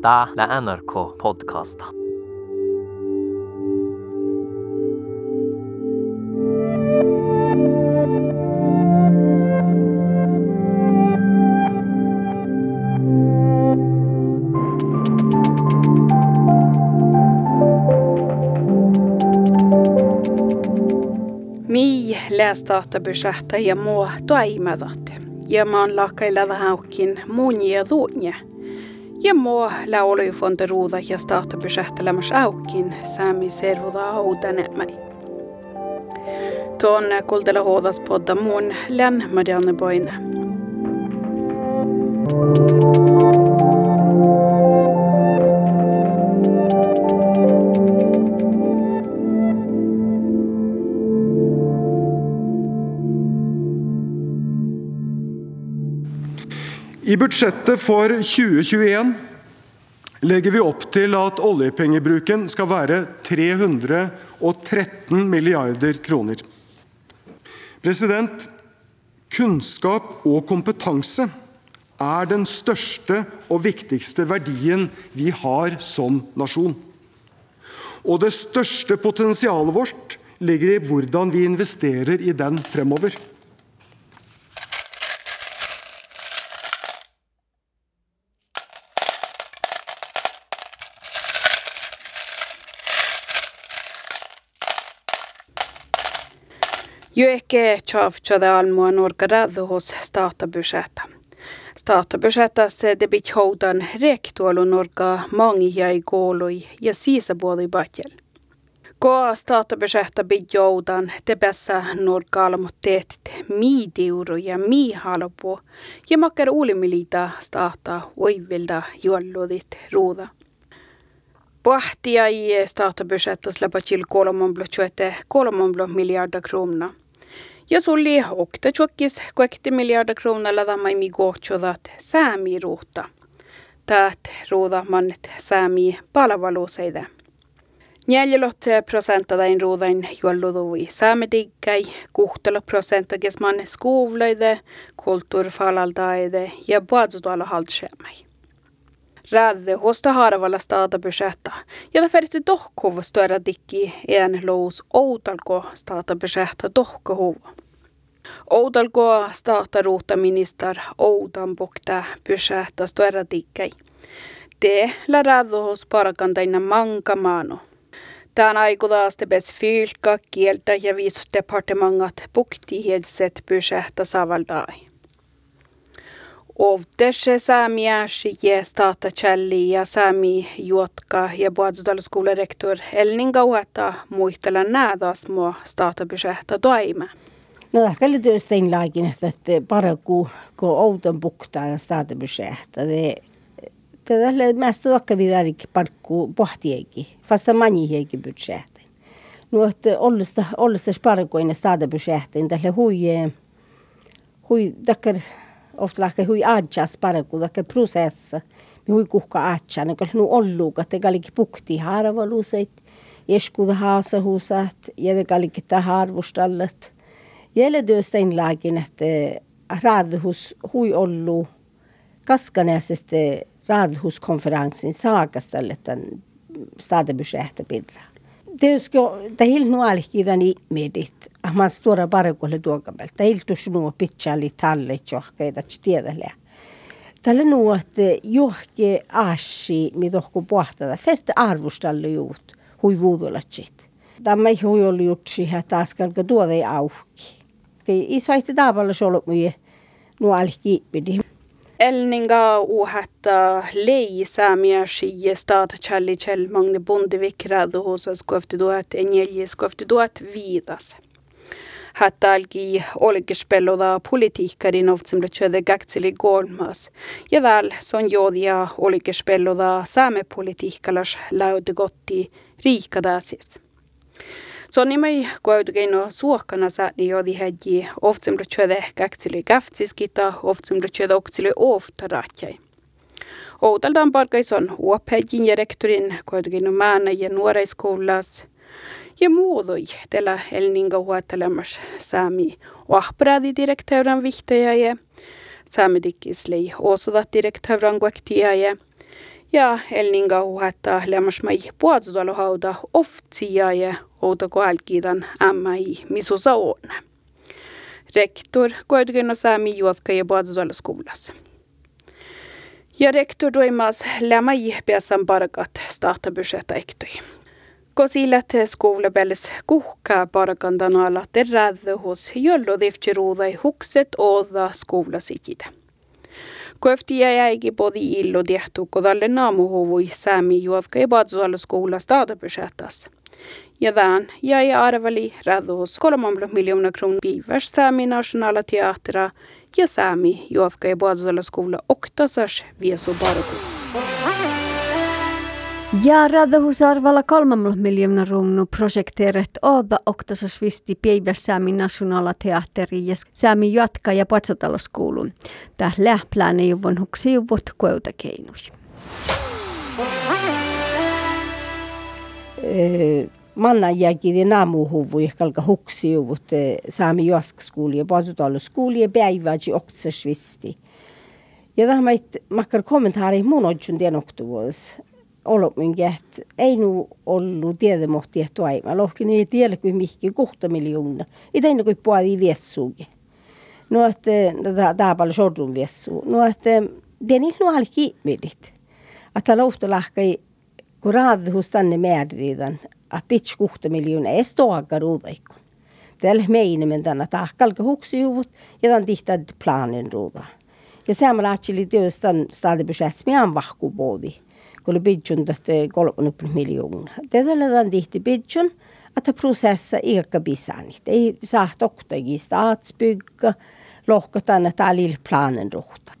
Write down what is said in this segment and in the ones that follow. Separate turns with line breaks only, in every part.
ta la NRK podcast.
Mi lästaatabysähtä ja mua toimadat. Ja mä oon lakailla haukin mun ja duunja. Ja mua laulu fonte ruuda ja staatabysähtä lämmäs aukin saami servuda audanemai. Tuon kultella huodas podda mun län Marianne Boine.
I budsjettet for 2021 legger vi opp til at oljepengebruken skal være 313 milliarder kroner. President, kunnskap og kompetanse er den største og viktigste verdien vi har som nasjon. Og det største potensialet vårt ligger i hvordan vi investerer i den fremover.
Jøke tjavtjade almua norgaradu hos statabudgeta. Statabudgetas debit houdan rektuolu norga mangia i goloi ja sisabuoli batjel. Ko statabudgeta bidjoudan te bässa norgalmotteet miidiuru ja miihalopu ja makkar ulimilita stata oivilda juolludit ruuda. Pohtia i statabudgetas läpä kolmomblo tjoete kolmomblo miljarder krona. Ja sulli okta tjokkis kuekti miljarder krona ladama imi gohtjodat säämi ruuta. Täät ruuda mannet säämi palavaluseide. Neljälot prosentadain ruudain juolludui säämediggai, kuhtelo prosenta kes man skovlaide, kulttuurfalaldaide ja buadzutuala haldskämai. Rädde hosta harvalla budgetta. Ja det dock större dikki en lous outalko staata dock hov. Outalko staata ruuta minister outan bokta budgetta större dikki. Det lär rädde hos parakantaina manka mano. Tämän aikuda bes fylka kieltä ja viisut departementat bukti hedset budgetta savaldai. Ovdeshe saamia shije stata challi ja saami juotka ja puolestaloskoularektor Elnin Gauhata muistella näädas mua stata pysähtä toime.
No ehkä oli työstä inlaakin, että paraku kun outon buktaa ja stata pysähtä. Det tällä mest vaikka vidarikin parkku pohtiekin, fasta manjiekin budgetin. No että ollista ollista sparkoina stata pysähtä, tällä hui hui takkar lähkä hui adjas paraku takkar prosessa. Mi hui kuhka adja, ne kallu olluuka, te kallikin pukti harvaluseit, eskuda haasahusat, ja te kallikin harvustallet. Jälle työstä inlaakin, että raadhus hui ollu kaskanäisestä raadhuskonferenssin saakastället tämän stadebudsjettabildra. Det ska det helt nu i medit. Ah man stora bara kolle tuokapel. Det helt tus nu pitchali talle johka että tiedälle. Tällä nu että johke ashi mi dohku pohtada. Ferte arvustalle juut. Hui vuudulatsit. Tämä ei hui ollut jutsi, että askalka tuoda ei auki. Isoitti tavalla solo mye nu alki pidi.
Elninga uhatta lei samia shie stad challi chel magne bondevik radu hosa skofti duat enjelje skofti duat vidas. Hatta algi olgespelloda politiikkarin oftsim lötsöde gaktseli golmas. Ja väl son jodia olgespelloda saame politiikkalas laude gotti riikadasis. Sonimai kuaudukeino suokkana saani jodi hädji oftsim lötsöde gaktseli gaftsiskita oftsim lötsöde oktili oftaratjai. Outaldan parkaison uophädjin ja rektorin kuaudukeino maana ja nuoraiskoulas – ja muodoi tällä elninga huottelemas saami ahpradi direktöran vihtaja ja saami dikislei osuda direktöran guaktia ja Ja elninga huhetta lämmasmai puolsuola hauda oftsia ja outa koalkiidan ämmäi misusa on. Rektor koetukin saami juotka ja puolsuola skoulassa. Ja rektor doimas lämmäi pääsän parkat starta budgeta ektoi. Kosilla te skolebelles kuhka parakantanalla te rädde hos jollo deftiruudai hukset oda skoulasikide. Koeftia jäigi både illo tehtu kodalle naamuhuvui säämi juovka ja badsualla skoula stadabudgetas. Ja tämän jäi arveli rädhus 3 miljoonaa kronor bivers säämi nationala teatera ja säämi juovka ja badsualla skoula oktasas viesu barku.
Ja radahusarvalla kolmannella miljoonaa runnu projekteeret oda oktasas visti päivässä Säämi nationala teatteri ja Säämi jatka ja patsotaloskoulun. Tää lähpläne juvon huksi juvot keutakeinui.
Manna jäkidi naamuhuvui kalka huksi juvut Säämi jaskskouli ja patsotaloskouli ja päiväji oktasas visti. Ja tämä makkar kommentaari mun odjun tien oktuvuodessa olopminkin, että ei nu ollut tiedemohti, että aima. Lohkin ei tiedä kuin mihki kuhta miljoona. Tein kuin puoli viessuukin. No, että tämä paljon sordun viessuu. No, että är inte nog kiinniit. Että lohta lahkai, kun raadhus tänne määriidan, että pitch kuhta miljoona ei stoaka ruudaikon. Tällä meinimen tänä tahkalka huksijuvut ja tämän tihtaa planen ruuda. Ja samalla atsili työstän stadibudgets med en skulle bidjun tästä kolmen miljoonaa. Tätä lähdetään tihti bidjun, että prosessa eikä bisanit. Ei saa tohtakin statsbygga, lohkotaan, että lilla planen ruhta.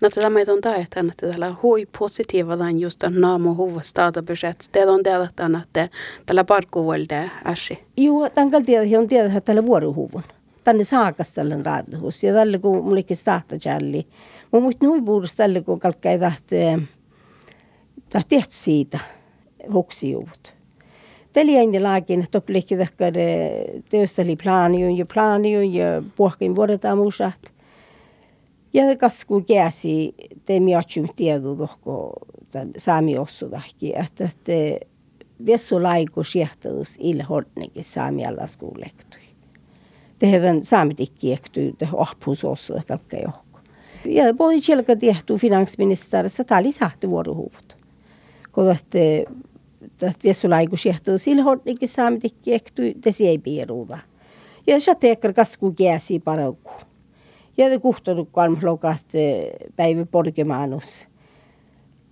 No tätä meitä on täyttänyt, että tällä hui positiiva tämän just naamo huva statabudget. Det on det että tällä parkkuvuolta äsi.
Joo, tämän kalta tiedä, on tiedä, että tällä vuorohuvun. Tänne saakastellen raadhus. Ja tällä kun mulla ikke starta jälli. Mun muut nuipuudus tällä kun kalkkai tähti ta tehty siitä vuksijuvut. Tällä ei laakin, että toplikki vaikka teosteli plaaniun ja plaaniun ja puhkin vuodetaan muusat. Ja kasku käsi te miatsum tiedu tohko saami ossudahki, että te vessu laiku siehtadus ilhornikin saami alla skuulektui. Tehdään saamitikki ektui, te ahpuus ossuda kalkka johko. Ja kjelka tehty finansministerissä, tämä oli sahti vuorohuvut kun että että viesulaiku siehtuu silhornikin saamitikki ektu tesi ei piiruuda. Ja se teekkar kasku käsi paraukku. Ja te kuhtonut kalmlokat päivä porkemanus.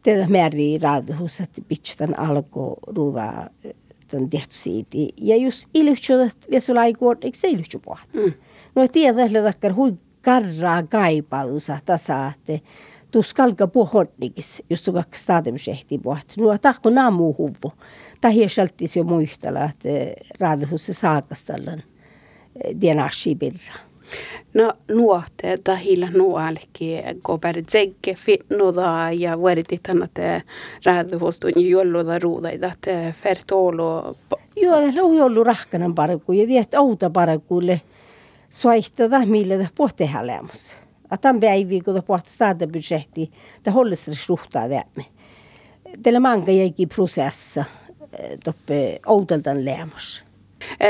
Tätä määrii raadhus, että pitstan alkoi ruuda tämän tehty siitä. Ja jos ilyhtsut viesulaiku, eikö se ilyhtsy pohti? Mm. No tiedä, että hui karraa kaipausa että tuskalka puhornikis, just tu kaks staadimsehti puhat. Nuo tahko naamu huvu. Tahi sjaltis jo muistella, että raadhusse saakastallan dienashi birra.
No nuote tahilla nuolki koper tsekke fitnoda ja vuoritit annat raadhustun jolloda ruudaida, että fertolo.
Joo, se on ollut rahkanan parku ja tiedät outa parkuille soihtada millä pohteha lämmus att han päivi, kun på att starta budgetti, det håller sig sluhtaa vämme. Tällä manga jäi prosessa, toppe oudeltan lämmus.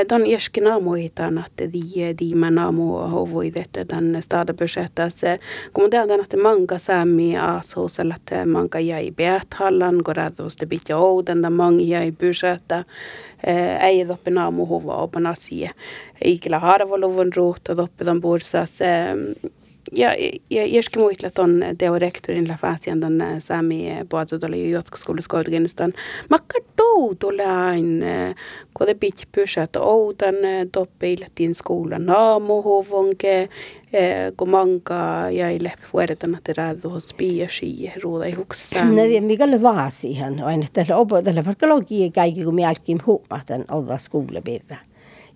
Don iski naamuitaan, että die diima naamu hovuidette tänne stada budgetassa. Kun det on että manga sami asosella, että manga jäi beathallan, kun rädhuste pitää oudenda, manga jäi budgetta. Ei toppe naamu hova opan asia. Ikillä harvoluvun ruuhta toppe ton bursassa ja, ja joskin muistlet on teo rektorin la fasian dan sami jatkoskoulussa Afganistan. Makka toutulle ain kun det pitch pushat oudan toppeilettiin skolan aamuhuvonke kun manka jäi vuodetan että rääduhos piiasi ruuda ei huksa.
Ne tiedä mikä le vaasihan aina tällä opo tällä vaikka logia kaikki kun mielkin huomatan olla skoulapirra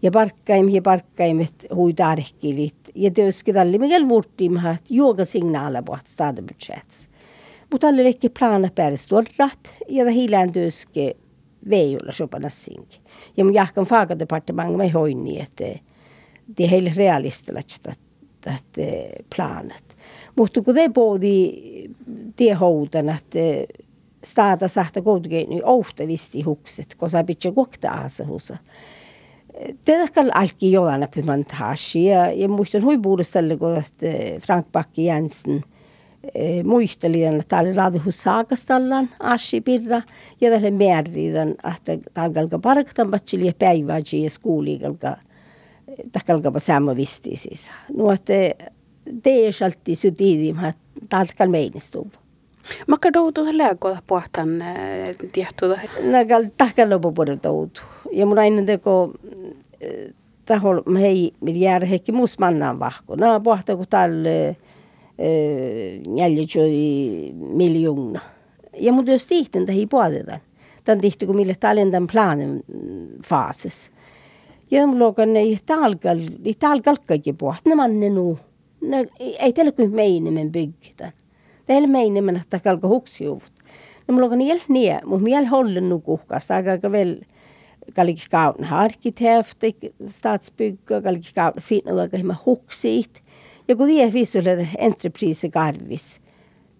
ja parkkaim ja parkkaimet hui tarkkilit. Ja työski tälle mikäl vuortimahat juoga signaala puhat stadibudgets. Mutta tälle lekki plana päästorrat ja hilään työski veijulla sopanassinkin. Ja mun jahkan faakadepartement me hoini, että det är helt realistiskt att planet. Mutta kun det både det houten, att staada sahta koulukeini ohta visti hukset, kun sä pitää asahusa. Tätä alki jollain pimantaasi ja, ja muistan huipuudestalle, kun Frank Bakki Jensen muisteli, että oli raadihus saakastallaan aasi pirra ja tälle määriin, että talgalka parktan patsili ja päivää ja skuuligalka takalka samma visti siis. No että det alltid så tidigt att talkal meinistuu.
Makka doutu lääko pohtan tiehtuda?
Nagal takalla puhuta doutu. Ja mun aina teko tahol hei miljard hekki mus mannan vahko. Na pohta kun tälle jäljitsoi miljoona. Ja mun jos tihten tähi puoletaan. Tän tihti kun mille talentan planen faasis. Ja mun luokan ei talkal, ei talkalkkakin pohta, manne nuu no, ei teillä kuin meinimen bygden. Teillä meinimen, että kalko huksiuvut. No mulla on niel nie, mutta miel hollen nu kuhkasta, aika vel kaun arkkitehti, stadsbygga, kalki kaun finna aika hima huksit. Ja kun tie visuelle entreprise karvis.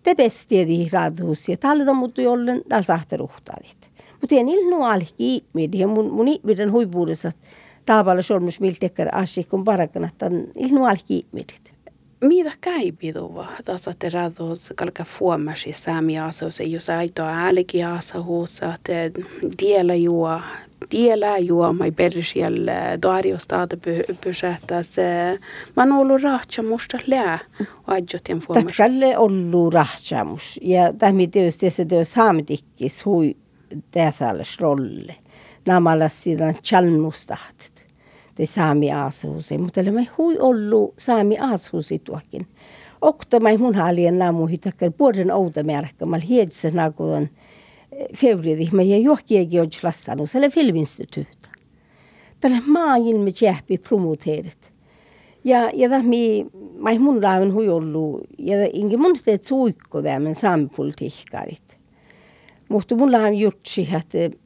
Bästa är de radhuset. Talle de mot jollen, där sahte ruhtarit. Mutta en ilnu alki ihmid, ja mun, mun ihmiden huipuudessa taapalla solmus miltekkar asikon parakan, että ilnu alki ihmidit.
Käipiduva tässä terädos kalka fuomasi sami asos jos aito älki asahuusa te tiellä juo tiellä juo mai persiel pysähtää se. Man ollut rahtsamusta lää ajotien fuomasi.
Tatkalle ollu rahtsamus ja tämä tietysti se teos saametikkis hui tehtävällä rolle. Namalla siinä chalmustahtit te saami aasuusi, mutta me hui ollu saami aasuusi tuokin. Okta mai mun halien naamuhi takkar puolen outa märkkä, mal hiedse nakudan februari, me ja johkiegi on lassanu, selle filminstituuta. Tällä maailma jähpi promoteerit. Ja, ja tähmi, mai mun laaven hui ollu, ja ingi mun teet suikko tämän saamipolitiikkarit. Mutta mun laaven jutsi, että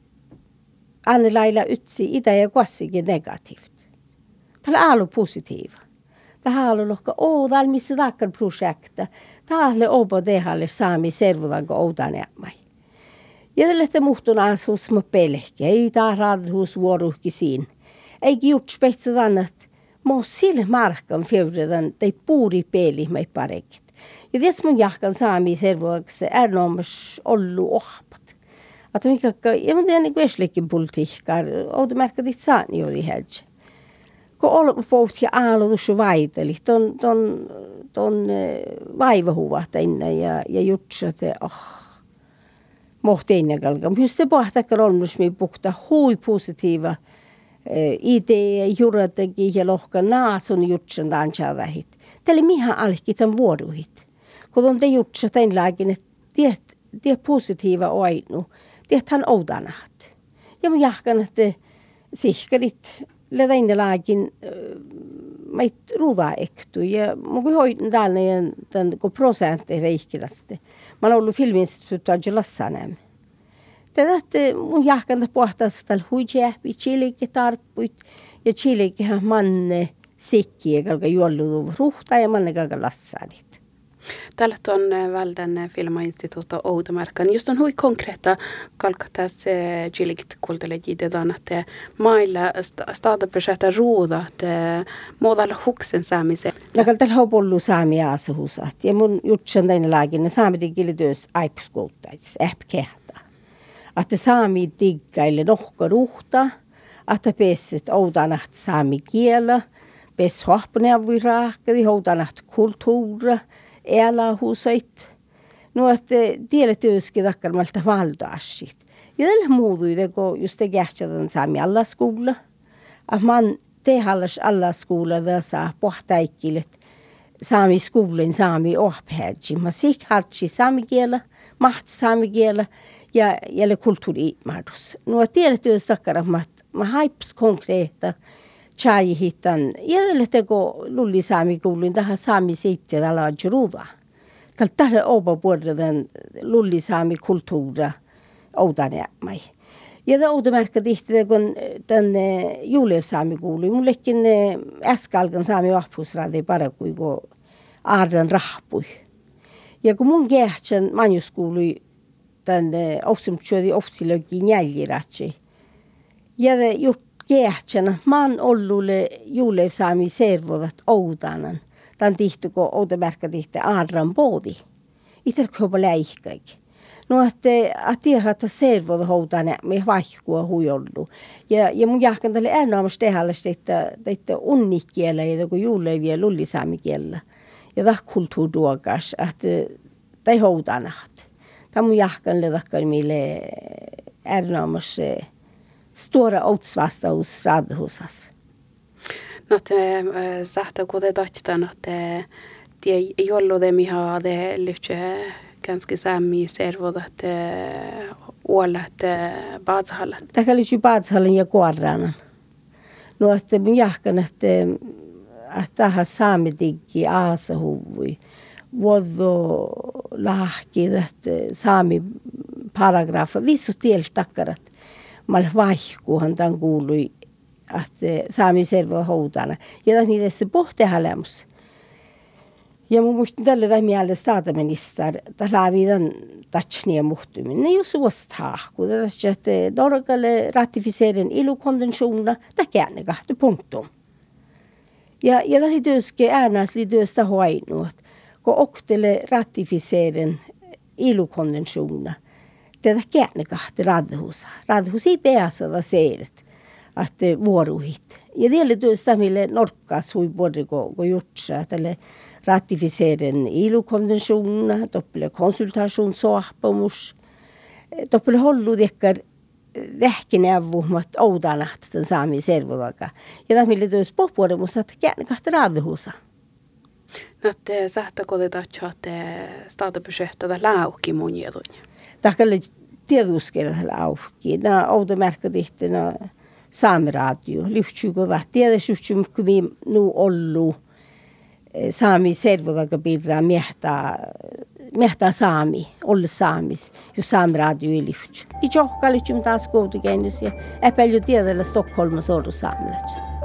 Anne Laila ytsi itä ja kuassikin negatiivt. Tällä alu positiiva. Tähän alu lohka oudal missä takkar projekta. Tähän opo tehalle saami servulanko oudan jämmai. Ja tällä te muhtun asus mä pelkkä. Ei tää radhus vuoruhki siin. Ei kiut spetsa annat. Mä sille markan fjörden tei puuri peli mei parekit. Ja des mun jahkan saami servulanko är nomas ollu ohpat. Att on ikka, ja mun tiedän niin veslikin politiikkaa. Oudu märkä dit saani oli helge kun ol pohti aalutus vaiteli, ton, ton, ton vaivahuvat ennen ja, ja jutsat, oh, mohti ennen kalka. Just se pohtakar olmus mi puhta hui positiiva idea, jurategi ja lohka naasun jutsan tansavahit. Tälle mihän alki tämän vuoruhit. Kun on te jutsat en lääkin, että tiet, tiet positiiva oinu, tiet hän oudanahat. Ja mä jahkan, että sihkarit lagin meit ruuda ektu ja ma kui hoidin täällä ja tämän kun prosentti reikilästi. Mä olen ollut filminstituutta Lassanem. Tätä mun jahkanta pohtaisi tällä huijääpi, chilikki tarppuit ja chilikkihän manne sikki, joka juollu ruhta ja manne kalka lassanit.
Tällä on välden filmainstituutta Outomarkan. Just on hui konkreetta kalkatas giligt kultelegidedan että mailla staadapysähtä ruuda, että muodalla huksen saamisen.
Nakal tällä on ollut saamia asuhusat. Ja mun jutsan tänne laakin, ne saamit gilityös aipskouttais, ähpkehtä. Että saami diggaille nohka ruhta, että pesset oudanat saami kielä, pes hohpuneuvi raakadi, oudanat kulttuura, elähuusait. Että tiedettyyskin takkarmalta valdoasit. Ja tällä muuduide, kun just kähtsätän saami alla skola. Att man tehallas alla skola tässä pohtaikkilet saami skolan saami ophädji. Ma sik hatsi saami kielä, maht saami kielä ja jälle kulttuuri mahdus. Tiedettyys takkarmat, ma haips konkreetta jälle teko lulli saami kuulin tähän saami sitten tällä juruda. Kal tähän opa puolelta lulli saami kulttuura oudan mai. Ja det outomärkä tihti kun tänne juulev saami kuului. Mullekin äskalkan saami vahpusradi para kuin ardan rahpui. Ja kun mun kehtsän manjus kuului tämän oksumtsuodi oftsilögi njäljiratsi. Ja det gjort kehtsänä man ollulle juuleivsaami servodat oudanan. Tämän tihtuko oudamerkka tihte aadran poodi. Itse köpä läihkäikin. No, että, että että servoda houtane me vaikkua huijollu. Ja, ja mun jahkan tälle äänaamassa tehdä että, että unnikielä ja kun juuleivia lullisaamikielä. Ja tämä kulttuuruokas, että tai houtanat. Tämä mun jahkan ledakkaan mille äänaamassa stora outsvastaus radhusas.
No te sähtä kuten tahtan, että te ei ollut det miha det lyfte ganska sami servodat ålet badshallen.
Tämä oli badshallen ja kuorranan. No, että mun jahkan, että että tähän saami diggi aasa huvui. Vuodo lahki, että saami paragrafa. Vissu tiel takkarat. Mal vaihkuhan tämän kuului, että saami servo houtana. Ja tämä niissä pohtehalemus. Ja mun muistin tälle tai mielellä staataminister, että lävidan tatsnia muhtumin. Ne just suostaa, kun tässä Norgalle ratificerin ilukonventiona, tämä käänne kahtu punktum. Ja, ja tämä työske äänäs li työstä hoinut, kun oktele ratificerin ilukonventiona, tätä käänne kahtu radhusa. Radhus ei pääsä seiret, että vuoruhit. Ja vielä työstä mille norkkas hui både kun jutsa, että ratificeren ILO-konvensjonene, doppel konsultasjonssopimus, doppel hollu dekkar vähkinävuhmat oudanat den saami servodaga. Ja tämä millä työs pohpuolemus, että kään kahta raavdehusa.
Näette sähtökodita tjaatte staataprojektada läukki mun jedun.
Takalle tieduskella läukki. Nämä outomärkkatihtina saamiradio. Lyhtsykoda tiedesyhtsymykkymi nu ollu saami servodaga bidra mehta mehta saami, olla saamis, jos saamiradio ei lyhtsy. I johkalihtsym taas koutukennys ja epäily tiedellä Stockholmassa ollut saamelaiset.